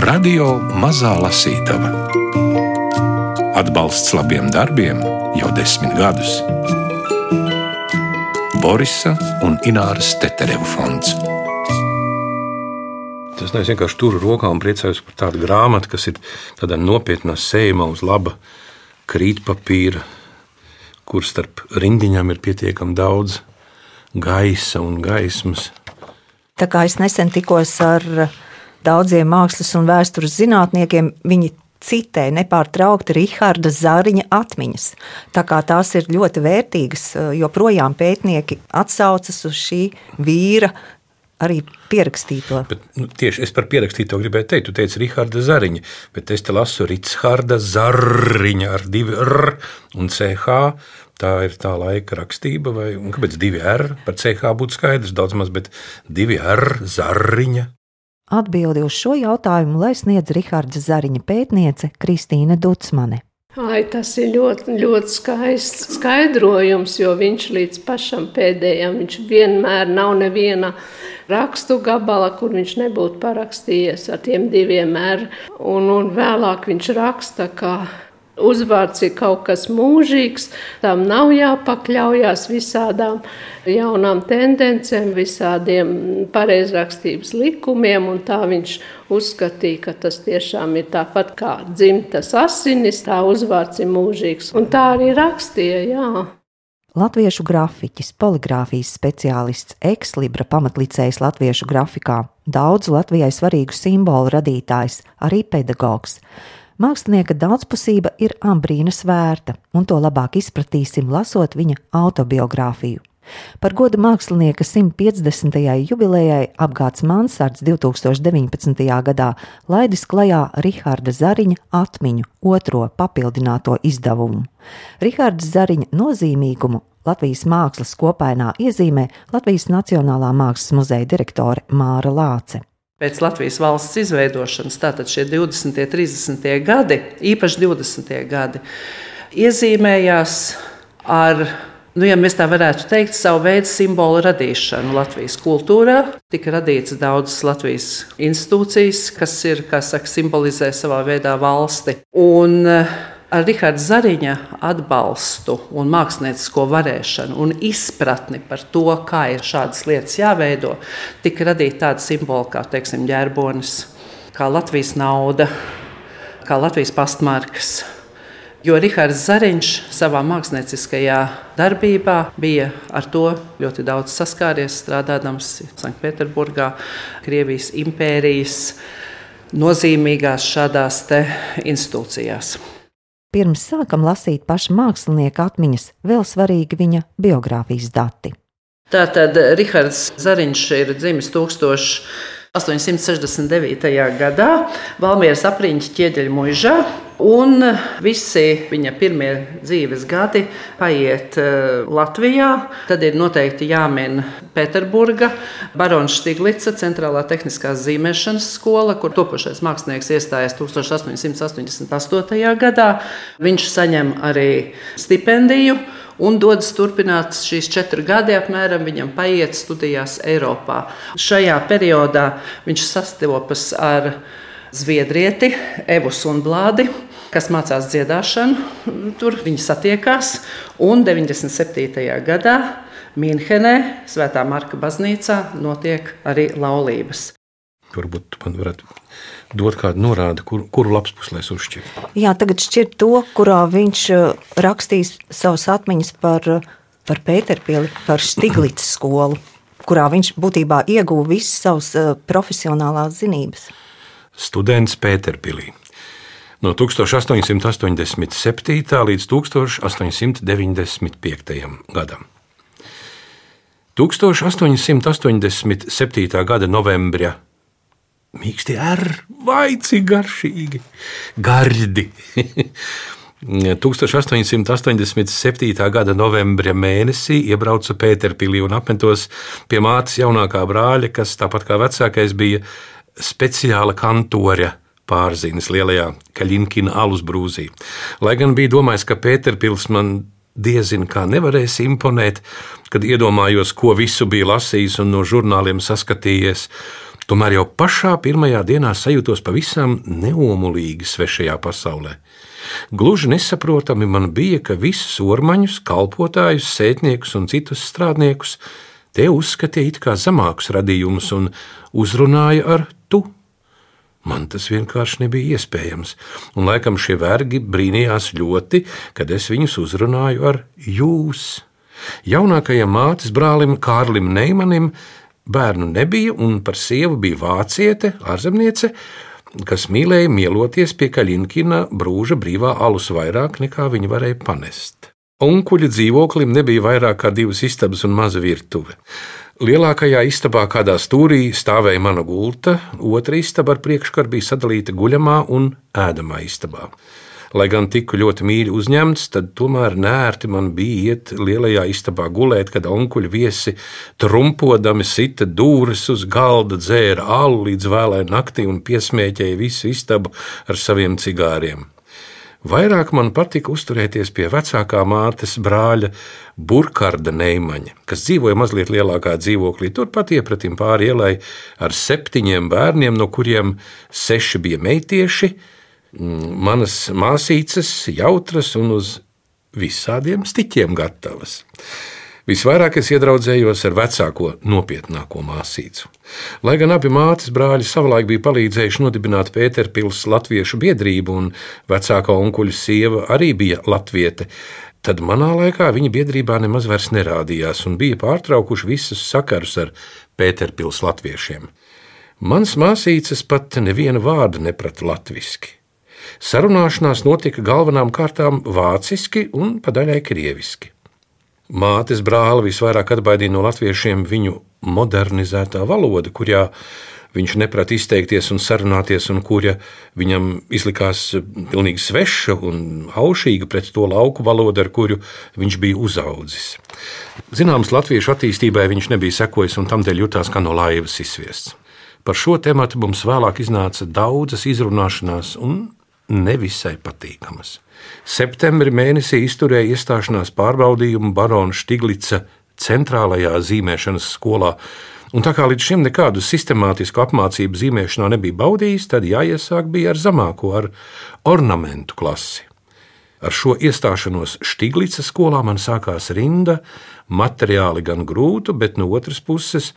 Radio Mazā Lasītava Atbalsts labiem darbiem jau desmit gadus. Borisa un Ināras Tetereva fonds. Tas es vienkārši turu rokā un priecājos par tādu grāmatu, kas ir tādā nopietnā sējumā uz laba krītpapīra, kur starp rindiņām ir pietiekami daudz gaisa un gaismas. Tā kā es nesen tikos ar daudziem mākslas un vēstures zinātniekiem, viņi citē nepārtraukti Rahāda Zāriņa atmiņas. Tā kā tās ir ļoti vērtīgas, eh, joprojām pētnieki atsaucas uz šī vīra. Arī pierakstīto. Bet, nu, tieši es par pierakstīto gribēju teikt, tu teici Rahāda Zariņa, bet es te lasu Rītsharda Zariņa ar divu R un CH. Tā ir tā laika rakstība, vai kāpēc divi R? Par CH būtu skaidrs, daudz maz, bet divi R Zariņa. Atbildi uz šo jautājumu lai sniedz Riharda Zariņa pētniece Kristīna Dutsmane. Ai, tas ir ļoti, ļoti skaists skaidrojums, jo viņš līdz pašam pēdējam, viņš vienmēr nav neviena rakstu gabala, kur viņš nebūtu parakstījies ar tiem diviem R. Un, un vēlāk viņš raksta, ka uzvārds ir kaut kas mūžīgs, tam nav jāpakļaujas visādām jaunām tendencēm, visādiem pareizrakstības likumiem, tā viņš uzskatīja, ka tas tiešām ir tāpat kā dzimtas asinis, tā uzvārds ir mūžīgs. Un tā arī rakstīja, jā. Latviešu grafiķis, poligrāfijas speciālists, ekslibra pamatlicējs latviešu grafikā, daudzu Latvijai svarīgu simbolu radītājs, arī pedagogs. Mākslinieka daudzpusība ir ambrīnas vērta, un to labāk izpratīsim, lasot viņa autobiogrāfiju. Par godu mākslinieka 150. jubilejai apgāds Mansards 2019. gadā laidis klajā Rahāda Zariņa atmiņu otro papildināto izdevumu. Rahāda Zariņa nozīmīgumu Latvijas mākslas kopainā iezīmē Latvijas Nacionālā mākslas muzeja direktore Māra Lāce pēc Latvijas valsts izveidošanas, tātad šie 20. un 30. gadi, īpaši 20. gadi, iezīmējās ar, nu, ja mēs tā varētu teikt, savu veidu simbolu radīšanu Latvijas kultūrā. Tika radīts daudzas Latvijas institūcijas, kas ir, kā saka, simbolizē savā veidā valsti. Un, ar Rahāda Zariņa atbalstu un māksliniecisko varēšanu un izpratni par to, kā ir šādas lietas jāveido, tika radīta tāda simbola kā teiksim, ģērbonis, kā Latvijas nauda, kā Latvijas pastmarkas. Jo Rahards Zariņš savā mākslinieckajā darbībā bija ar to ļoti daudz saskāries, strādājot Sanktpēterburgā, Krievijas impērijas nozīmīgās šādās institūcijās. Pirms sākam lasīt paša mākslinieka atmiņas, vēl svarīgi viņa biogrāfijas dati. Tātad Rahards Zariņš ir dzimis 1000. 869. gadā Valmieras apriņķa ķieģeļa mužā. Un visi viņa pirmie dzīves gadi paiet eh, Latvijā. Tad ir noteikti jāmin Pēterburga, Barons Stiglitsa centrālā tehniskās zīmēšanas skola, kur topošais mākslinieks iestājās 1888. gadā. Viņš saņem arī stipendiju un dodas turpināt šīs četri gadi, apmēram viņam paiet studijās Eiropā. Šajā periodā viņš sastopas ar Zviedrieti, Evu Sunblādi, kas mācās dziedāšanu. Tur viņi satiekās un 97. gadā Mīnhenē, Svētā Marka baznīcā, notiek arī laulības. Varbūt man varētu dot kādu norādi, kur, kuru lapas puslēs uzšķirt. Jā, tagad šķirt to, kurā viņš uh, rakstīs savas atmiņas par, uh, par Pēterpili, par Stiglītas skolu, kurā viņš būtībā ieguva visas savas uh, profesionālās zinības. Students Pēterpilī. No 1887. līdz 1895. gadam. 1887. gada novembra Mīksti ar, vai cik garšīgi, gardi. 1887. gada novembra mēnesī iebrauca Pēterpīlī un apmetos pie mātes jaunākā brāļa, kas tāpat kā vecākais bija speciāla kantore pārzīmes lielajā Kaļinkina alus brūzī. Lai gan bija domājis, ka Pēterpils man diezin kā nevarēs imponēt, kad iedomājos, ko visu bija lasījis un no žurnāliem saskatījies. Tomēr jau pašā pirmajā dienā sajūtos pavisam neomulīgi svešajā pasaulē. Gluži nesaprotami man bija, ka visus ormaņus, kalpotājus, sētniekus un citus strādniekus te uzskatīja kā zemākus radījumus un uzrunāja ar tu. Man tas vienkārši nebija iespējams, un laikam šie vergi brīnījās ļoti, kad es viņus uzrunāju ar jūs. Jaunākajam mātes brālim Kārlim Neimanim bērnu nebija, un par sievu bija vāciete, ārzemniece, kas mīlēja mieloties pie Kaļinkina brūža brīvā alus vairāk nekā viņa varēja panest. Onkuļa dzīvoklim nebija vairāk kā divas istabas un maza virtuve. Lielākajā istabā, kādā stūrī, stāvēja mana gulta, otra istaba ar priekškaru bija sadalīta guļamā un ēdamā istabā. Lai gan tiku ļoti mīļi uzņemts, tad tomēr nērti man bija iet lielajā istabā gulēt, kad onkuļi viesi trumpodami sita dūris uz galda, dzēra alu līdz vēlai naktī un piesmēķēja visu istabu ar saviem cigāriem. Vairāk man patika uzturēties pie vecākā mātes brāļa Burkharda Neimaņa, kas dzīvoja mazliet lielākā dzīvoklī, turpat iepratim pāri ielai ar septiņiem bērniem, no kuriem seši bija meitieši, manas māsīcas, jautras un uz visādiem stiķiem gatavas. Visvairāk es iedraudzējos ar vecāko, nopietnāko māsīcu. Lai gan abi mātes brāļi savulaik bija palīdzējuši nodibināt Pēterpils Latviešu biedrību, un vecākā onkuļa sieva arī bija latviete, tad manā laikā viņa biedrībā nemaz vairs nerādījās un bija pārtraukuši visus sakarus ar Pēterpils latviešiem. Mans māsīcas pat nevienu vārdu neprata latviski. Sarunāšanās notika galvenām kārtām vāciski un padaļai krieviski. Mātes brāli visvairāk atbaidīja no latviešiem viņu modernizētā valoda, kurā viņš neprata izteikties un sarunāties, un kura viņam izlikās pilnīgi sveša un aušīga pret to lauku valodu, ar kuru viņš bija uzaudzis. Zināms, latviešu attīstībai viņš nebija sekojis un tamdēļ jutās kā no laivas izsviests. Par šo tematu mums vēlāk iznāca daudzas izrunāšanās un nevisai patīkamas. Septembrī mēnesī izturēja iestāšanās pārbaudījumu barona Štiglica centrālajā zīmēšanas skolā. Un tā kā līdz šim nekādu sistemātisku apmācību zīmēšanā nebija baudījis, tad jāiesāk bija ar zemāko, ar ornamentu klasi. Ar šo iestāšanos Štiglica skolā man sākās rinda, materiāli gan grūtu, bet no otras puses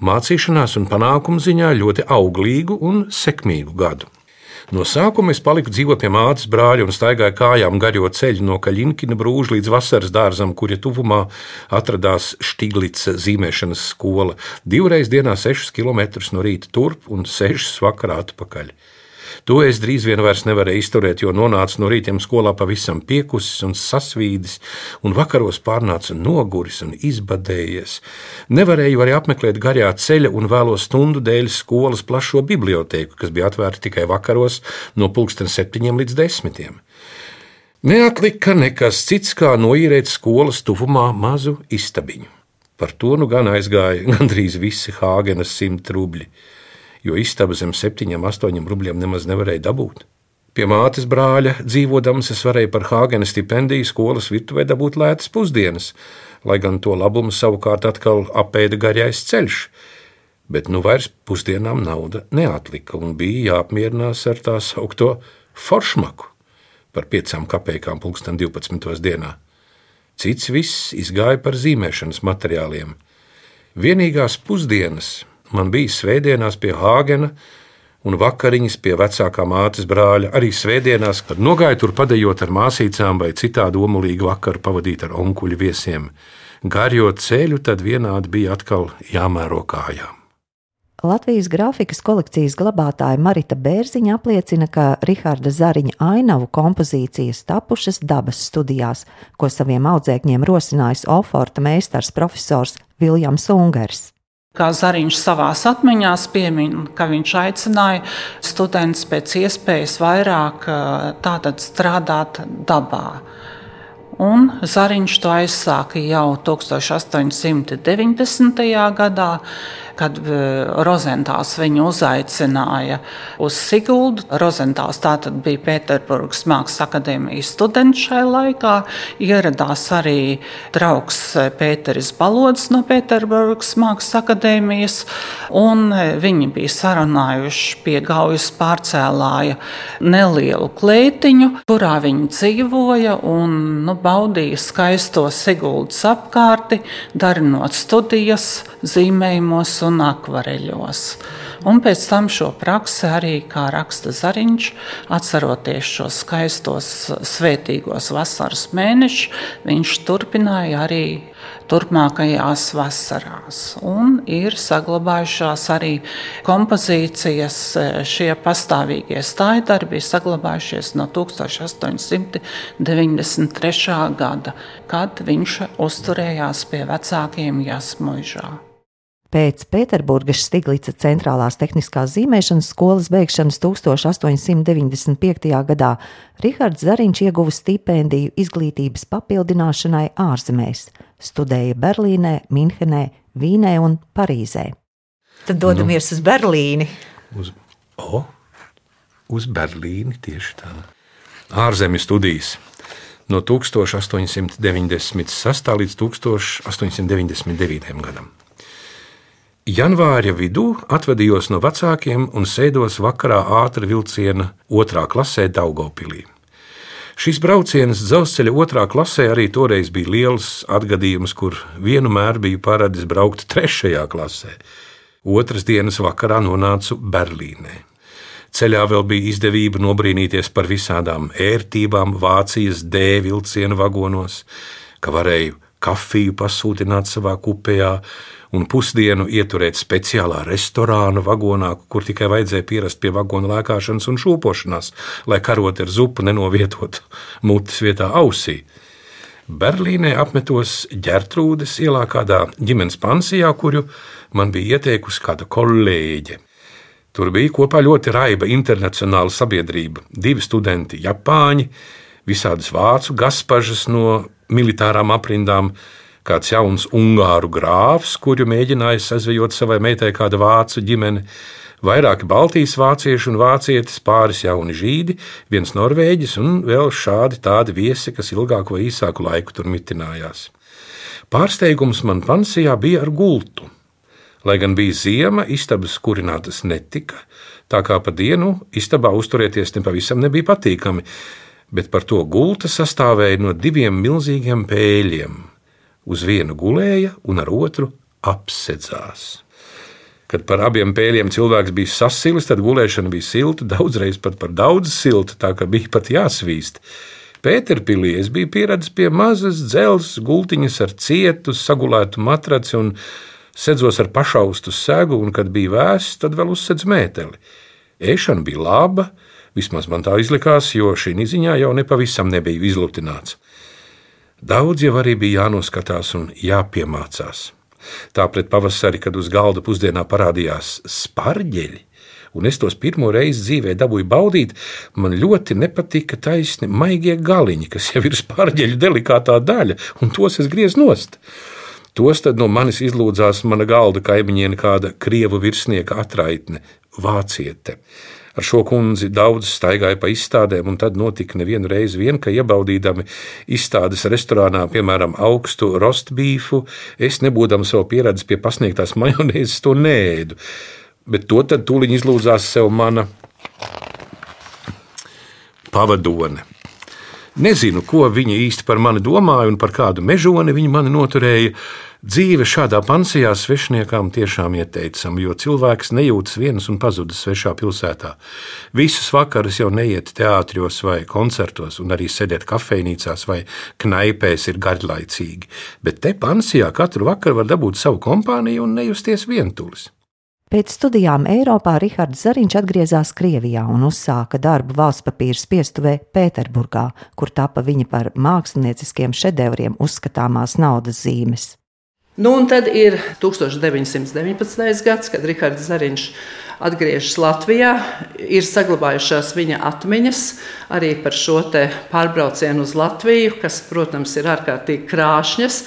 mācīšanās un panākumu ziņā ļoti auglīgu un sekmīgu gadu. No sākuma es paliku dzīvot pie mātes brāļa un staigāju kājām garjo ceļu no Kaļinkina brūža līdz vasaras dārzam, kur ja tuvumā atradās Štiglica zīmēšanas skola. Divreiz dienā 6 km no rīta turp un 6 vakarā atpakaļ. To es drīz vien vairs nevarēju izturēt, jo nonācu no rītiem skolā pavisam piekusis un sasvīdis, un vakaros pārnāca noguris un izbadējies. Nevarēju arī apmeklēt garā ceļa un vēlo stundu dēļ skolas plašo bibliotēku, kas bija atvērta tikai vakaros no pulksten septiņiem līdz desmitiem. Neatlika nekas cits, kā noīrēt skolas tuvumā mazu istabiņu. Par to nu gan aizgāja gandrīz visi Hāgenes simt rubļi jo istaba zem septiņiem, astoņiem rubļiem nemaz nevarēja dabūt. Pie mātes brāļa dzīvodams, es varēju par Hāgena stipendiju skolas virtuvē dabūt lētas pusdienas, lai gan to labumu savukārt atkal apēda garais ceļš. Bet nu vairs pusdienām nauda neatlika un bija jāapmierinās ar tā saucamo foršmaku par piecām kapekām pulksten 12. dienā. Cits viss izgāja par zīmēšanas materiāliem. Vienīgās pusdienas Man bija svētdienās pie Hāgena un vakariņas pie vecākā mātes brāļa. Arī svētdienās, kad nogāju tur padējot ar māsīcām vai citādi omulīgu vakaru pavadīt ar onkuļu viesiem. Garjot ceļu, tad vienādi bija atkal jāmēro kājām. Latvijas grafikas kolekcijas glabātāja Marita Bērziņa apliecina, ka Rahāda Zariņa ainavu kompozīcijas tapušas dabas studijās, ko saviem audzēkņiem rosinājis Oforta meistars profesors Viljams Ungers. Kā Zariņš savā atmiņā piemin, ka viņš aicināja studentus pēc iespējas vairāk strādāt dabā. Un Zariņš to aizsāka jau 1890. gadā kad e, Rozentāls viņu uzaicināja uz Siguldu. Rozentāls tātad bija Pēterburgas Mākslas akadēmijas students šai laikā. Ieradās arī draugs Pēteris Balods no Pēterburgas Mākslas akadēmijas, un e, viņi bija sarunājuši pie Gaujas pārcēlāja nelielu klētiņu, kurā viņi dzīvoja un nu, baudīja skaisto Siguldas apkārti, darinot studijas, zīmējumos un akvareļos. Un pēc tam šo praksi arī, kā raksta Zariņš, atceroties šos skaistos svētīgos vasaras mēnešus, viņš turpināja arī turpmākajās vasarās. Un ir saglabājušās arī kompozīcijas, šie pastāvīgie stājdarbi ir saglabājušies no 1893. gada, kad viņš uzturējās pie vecākiem Jasmuižā. Pēc Pēterburgas Stiglica centrālās tehniskās zīmēšanas skolas beigšanas 1895. gadā Rihards Zariņš ieguva stipendiju izglītības papildināšanai ārzemēs, studēja Berlīnē, Minhenē, Vīnē un Parīzē. Tad dodamies nu, uz Berlīni. Uz, o, uz Berlīni tieši tā. Ārzemju studijas no 1896. līdz 1899. gadam. Janvāra vidū atvadījos no vecākiem un sēdos vakarā ātrā vilciena otrā klasē Daugopilī. Šis brauciens dzelzceļa otrā klasē arī toreiz bija liels atgadījums, kur vienmēr biju paradis braukt trešajā klasē. Otras dienas vakarā nonācu Berlīnē. Ceļā vēl bija izdevība nobrīnīties par visādām ērtībām Vācijas D vilcienu vagonos, ka varēju kafiju pasūtināt savā kupejā, un pusdienu ieturēt speciālā restorāna vagonā, kur tikai vajadzēja pierast pie vagona lēkāšanas un šūpošanās, lai karot ar zupu nenovietotu mutes vietā ausī. Berlīnē apmetos ģērtrūdes ielā kādā ģimenes pansijā, kuru man bija ieteikusi kāda kolēģe. Tur bija kopā ļoti raiba internacionāla sabiedrība, divi studenti, japāņi, visādas vācu gaspažas no militārām aprindām, kāds jauns ungāru grāfs, kuru mēģināja sazvejot savai meitai kāda vācu ģimene, vairāki baltijas vācieši un vācietis, pāris jauni žīdi, viens norvēģis un vēl šādi tādi viesi, kas ilgāku vai īsāku laiku tur mitinājās. Pārsteigums man pansijā bija ar gultu. Lai gan bija ziema, istabas kurinātas netika, tā kā pa dienu istabā uzturēties nepavisam nebija patīkami, bet par to gulta sastāvēja no diviem milzīgiem pēļiem, uz vienu gulēja un ar otru apsedzās. Kad par abiem pēļiem cilvēks bija sasilis, tad gulēšana bija silta, daudzreiz pat par daudz silta, tā ka bija pat jāsvīst. Pēterpīlī es biju pieradis pie mazas dzelzceļa gultiņas ar cietu, sagulētu matraci un sēdzos ar pašaustu segu, un, kad bija vēss, tad vēl uzsēdz mēteli. Ēšana bija laba, vismaz man tā izlikās, jo šī ziņā jau nepavisam nebija izlutināts. Daudz jau arī bija jānoskatās un jāpiemācās. Tā pret pavasari, kad uz galda pusdienā parādījās spārģeļi, un es tos pirmo reizi dzīvē dabūju baudīt, man ļoti nepatika taisni maigie galiņi, kas jau ir spārģeļu delikātā daļa, un tos es griezu nost. Tos tad no manis izlūdzās mana galda kaimiņiene, kāda krievu virsnieka atraitne, vāciete. Ar šo kundzi daudz staigāja pa izstādēm, un tad notika nevienu reizi vien, ka iebaudīdami izstādes restorānā, piemēram, augstu rostbīfu, es nebūdams vēl pieredzējis pie pasniegtās majonēzes, to nēdu. Bet to tad tūlīt izlūdzās sev mana pavadone. Nezinu, ko viņi īsti par mani domāja un par kādu mežoni viņi mani noturēja. Dzīve šādā pansijā svešniekām tiešām ieteicama, jo cilvēks nejūtas viens un pazudis svešā pilsētā. Visus vakarus jau neiet teātros vai koncertos, un arī sēdēt kafejnīcās vai knaipēs ir garlaicīgi. Bet te pansijā katru vakaru var dabūt savu kompāniju un nejusties vientulis. Pēc studijām Eiropā Rihards Zariņš atgriezās Krievijā un uzsāka darbu valsts papīra spiestuvē Pēterburgā, kur tapa viņa par mākslinieciskiem šedevriem uzskatāmās naudas zīmes. Nu, un tad ir 1919. gads, kad Rihards Zariņš atgriežas Latvijā. Ir saglabājušās viņa atmiņas arī par šo pārbraucienu uz Latviju, kas, protams, ir ārkārtīgi krāšņas.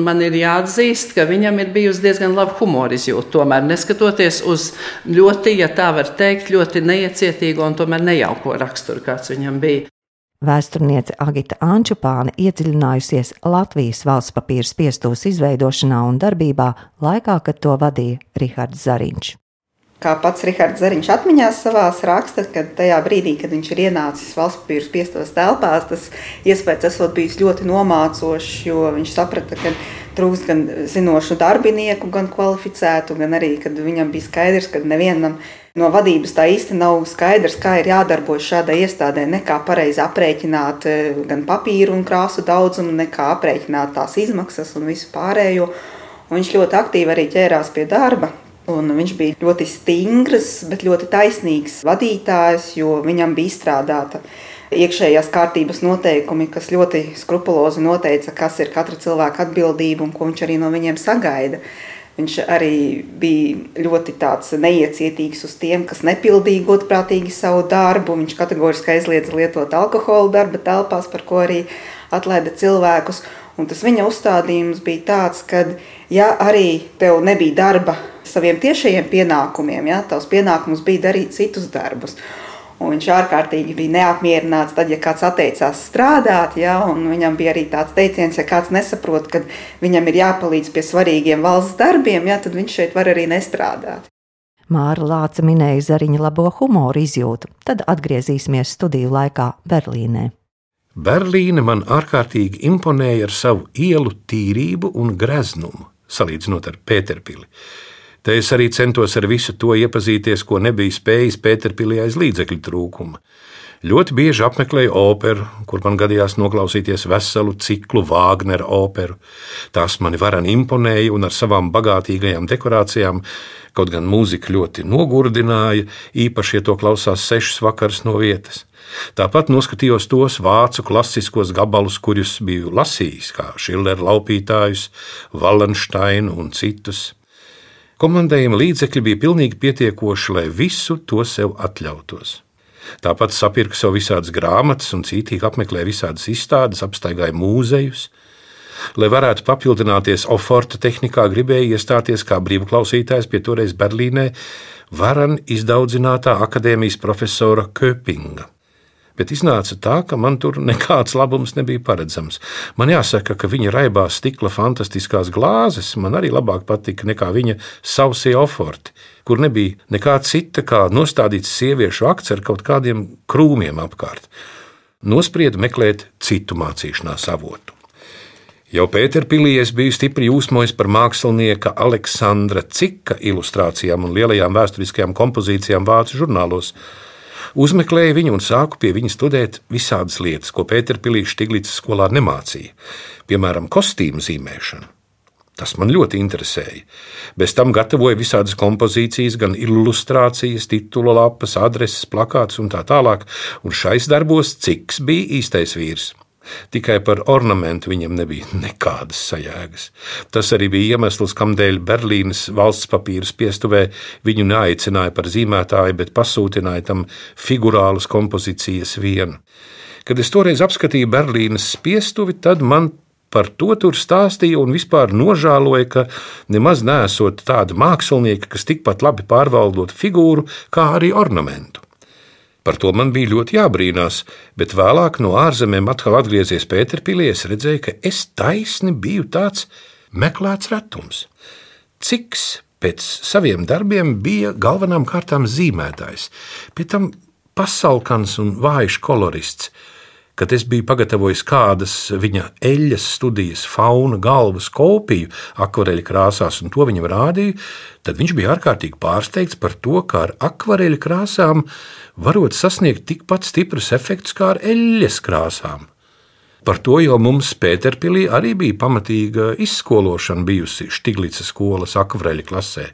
Man ir jāatzīst, ka viņam ir bijusi diezgan laba humora izjūta. Tomēr, neskatoties uz ļoti, ja tā var teikt, ļoti neiecietīgo un tomēr nejauko raksturu, kāds viņam bija. Vēsturniece Agita Ančupāne iedziļinājusies Latvijas valsts papīra spiestūras izveidošanā un darbībā laikā, kad to vadīja Rihards Zariņš. Kā pats Rihards Zariņš atmiņās savā rakstā, kad tajā brīdī, kad viņš ir ienācis valsts papīra spiestos telpās, tas iespējas esot bijis ļoti nomācošs, jo viņš saprata, ka trūkst gan zinošu darbinieku, gan kvalificētu, gan arī, kad viņam bija skaidrs, ka nevienam No vadības tā īsti nav skaidrs, kā ir jādarbojas šādai iestādē. Ne kā pareizi aprēķināt eh, gan papīru un krāsu daudzumu, ne kā aprēķināt tās izmaksas un visu pārējo. Un viņš ļoti aktīvi arī ķērās pie darba. Un viņš bija ļoti stingrs, bet ļoti taisnīgs vadītājs, jo viņam bija izstrādāta iekšējās kārtības noteikumi, kas ļoti skrupulozi noteica, kas ir katra cilvēka atbildība un ko viņš arī no viņiem sagaida. Viņš arī bija ļoti neiecietīgs uz tiem, kas nepildīja godprātīgi savu darbu. Viņš kategoriski aizliedza lietot alkoholu darba telpās, par ko arī atlaida cilvēkus. Un tas viņa uzstādījums bija tāds, ka, ja arī tev nebija darba saviem tiešajiem pienākumiem, ja tavs pienākums bija darīt citus darbus, Un viņš ārkārtīgi bija neapmierināts, tad, ja kāds atteicās strādāt. Ja, viņam bija arī tāds teiciens, ja kāds nesaprot, ka viņam ir jāpalīdz pie svarīgiem valsts darbiem, ja, tad viņš šeit var arī nestrādāt. Māra Lāca minēja Zariņa labo humoru izjūtu, tad atgriezīsimies studiju laikā Berlīnē. Berlīne man ārkārtīgi imponēja ar savu ielu tīrību un greznumu, salīdzinot ar Pēterpili. Te es arī centos ar visu to iepazīties, ko nebija spējis Pēterpilī aiz līdzekļu trūkuma. Ļoti bieži apmeklēju operu, kur man gadījās noklausīties veselu ciklu Wagner operu. Tās mani varani imponēja un ar savām bagātīgajām dekorācijām, kaut gan mūzika ļoti nogurdināja, īpaši, ja to klausās sešas vakaras no vietas. Tāpat noskatījos tos vācu klasiskos gabalus, kurus biju lasījis, kā Schiller laupītājus, Wallensteinu un citus. Komandējuma līdzekļi bija pilnīgi pietiekoši, lai visu to sev atļautos. Tāpat sapirka sev visādas grāmatas un cītīgi apmeklēja visādas izstādes, apstaigāja mūzejus. Lai varētu papildināties oforta tehnikā, gribēja iestāties kā brīvklausītājs pie toreiz Berlīnē varan izdaudzinātā akadēmijas profesora Köpinga bet iznāca tā, ka man tur nekāds labums nebija paredzams. Man jāsaka, ka viņa raibās stikla fantastiskās glāzes man arī labāk patika nekā viņa sausie oforti, kur nebija nekā cita kā nostādīts sieviešu akts ar kaut kādiem krūmiem apkārt. Nospriedu meklēt citu mācīšanās avotu. Jau Pēterpīlī es biju stipri jūsmojis par mākslinieka Aleksandra Cika ilustrācijām un lielajām vēsturiskajām kompozīcijām vācu žurnālos. Uzmeklēju viņu un sāku pie viņa studēt visādas lietas, ko Pēterpīlīša Stiglītas skolā nemācīja, piemēram, kostīmu zīmēšanu. Tas man ļoti interesēja. Bez tam gatavoja visādas kompozīcijas, gan ilustrācijas, titulu lapas, adreses, plakātus un tā tālāk, un šais darbos ciks bija īstais vīrs. Tikai par ornamentu viņam nebija nekādas sajēgas. Tas arī bija iemesls, kādēļ Berlīnas valsts papīra spiestuvē viņu neaicināja par zīmētāju, bet pasūtīja tam figurālas kompozīcijas vienu. Kad es toreiz apskatīju Berlīnas spiestuvi, tad man par to tur stāstīja un vispār nožēloja, ka nemaz nesot tāda mākslinieka, kas tikpat labi pārvaldot figūru, kā arī ornamentu. Par to man bija ļoti jābrīnās, bet vēlāk no ārzemēm atkal atgriezies Pēterpīlī, es redzēju, ka es taisni biju tāds meklēts retums. Ciks pēc saviem darbiem bija galvenām kārtām zīmētājs, pēc tam pasalkans un vājš kolorists, kad es biju pagatavojis kādas viņa eļļas studijas fauna galvas kopiju akvareļa krāsās un to viņam rādīju, tad viņš bija ārkārtīgi pārsteigts par to, kā ar akvareļa krāsām varot sasniegt tikpat stiprus efektus kā ar eļļas krāsām. Par to jau mums Pēterpīlī arī bija pamatīga izskološana bijusi Štiglica skolas akvareļa klasē.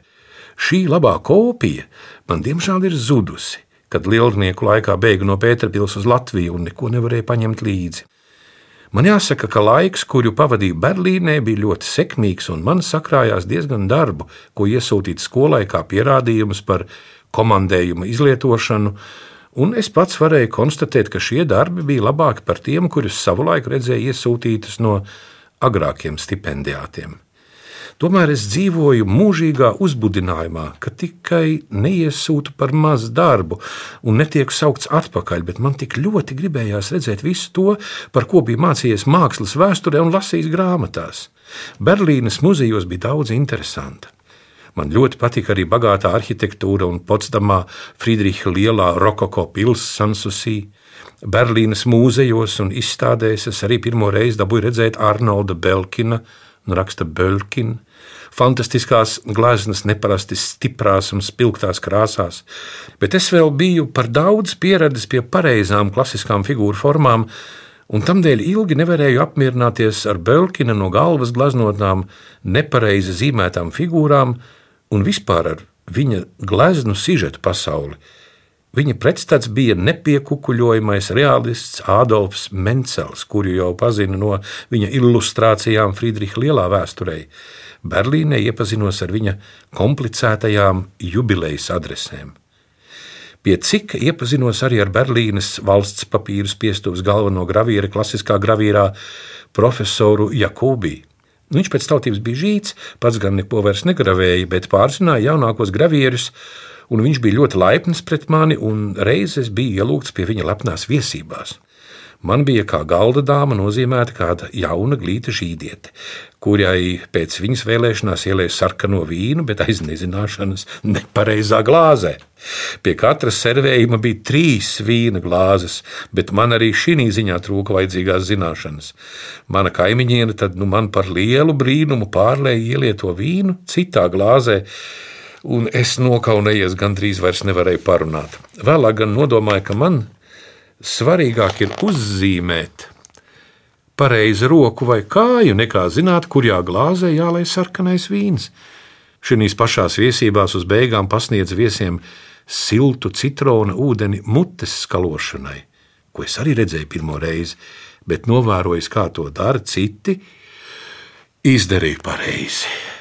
Šī labā kopija man diemžēl ir zudusi kad lielnieku laikā bēgu no Pēterpils uz Latviju un neko nevarēja paņemt līdzi. Man jāsaka, ka laiks, kuru pavadīju Berlīnē, bija ļoti sekmīgs, un man sakrājās diezgan darbu, ko iesūtīt skolai kā pierādījums par komandējuma izlietošanu, un es pats varēju konstatēt, ka šie darbi bija labāki par tiem, kurus savulaik redzēju iesūtītus no agrākiem stipendijātiem. Tomēr es dzīvoju mūžīgā uzbudinājumā, ka tikai neiesūtu par mazu darbu un netieku saukts atpakaļ, bet man tik ļoti gribējās redzēt visu to, par ko biju mācījies mākslas vēsturē un lasījis grāmatās. Berlīnes muzejos bija daudz interesanta. Man ļoti patika arī bagātā arhitektūra un Potsdamā Friedriča lielā rokoko pilsēta Sansusī. Berlīnes mūzejos un izstādēs es arī pirmo reizi dabūju redzēt Arnolda Belkina, raksta Belkina, fantastiskās gleznas, neparasti stiprās un spilgtās krāsās, bet es vēl biju par daudz pieradis pie pareizām klasiskām figūru formām, un tamdēļ ilgi nevarēju apmierināties ar Belkina no galvas glaznotām, nepareizi zīmētām figūrām un vispār ar viņa gleznu sižetu pasauli. Viņa pretstats bija nepiekukuļojamais realists Ādolfs Mencels, kuru jau pazinu no viņa ilustrācijām Friedriča lielā vēsturē. Berlīnē iepazinos ar viņa komplicētajām jubilejas adresēm. Pie cik iepazinos arī ar Berlīnes valsts papīru spiestuvas galveno gravīru, klasiskā gravīrā, profesoru Jakobī. Viņš pēc tautības bija žīts, pats gan neko vairs negravēja, bet pārzināja jaunākos gravierus, un viņš bija ļoti laipns pret mani, un reizes bija ielūgts pie viņa lepnās viesībās. Man bija kā galda dāma nozīmēta kāda jauna glīta žīdiete, kurai pēc viņas vēlēšanās ielēja sarkano vīnu, bet aiz nezināšanas nepareizā glāzē. Pie katras servējuma bija trīs vīna glāzes, bet man arī šī ziņā trūka vajadzīgās zināšanas. Mana kaimiņiene tad nu, man par lielu brīnumu pārlēja ielieto vīnu citā glāzē, un es nokaunējies gandrīz vairs nevarēju parunāt. Vēlāk gan nodomāju, ka man svarīgāk ir uzzīmēt pareizi roku vai kāju, nekā zināt, kurā glāzē jālai sarkanais vīns. Šīs pašās viesībās uz beigām pasniedz viesiem siltu citrona ūdeni mutes skalošanai, ko es arī redzēju pirmo reizi, bet novērojis, kā to dara citi, izdarīju pareizi.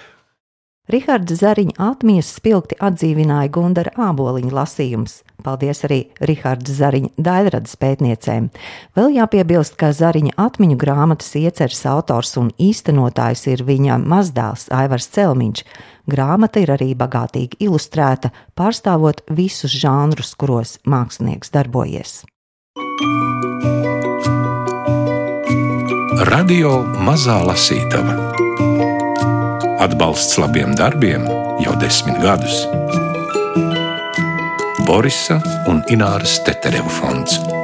Riharda Zariņa atmiņas spilgti atdzīvināja Gundara āboliņa lasījums. Paldies arī Riharda Zariņa daļradas pētniecēm. Vēl jāpiebilst, ka Zariņa atmiņu grāmatas ieceres autors un īstenotājs ir viņa mazdēls Aivars Celmiņš. Grāmata ir arī bagātīgi ilustrēta, pārstāvot visus žanrus, kuros mākslinieks darbojies. Radio Mazā Lasītava Atbalsts labiem darbiem jau desmit gadus. Borisa un Ināras Teterevu fonds.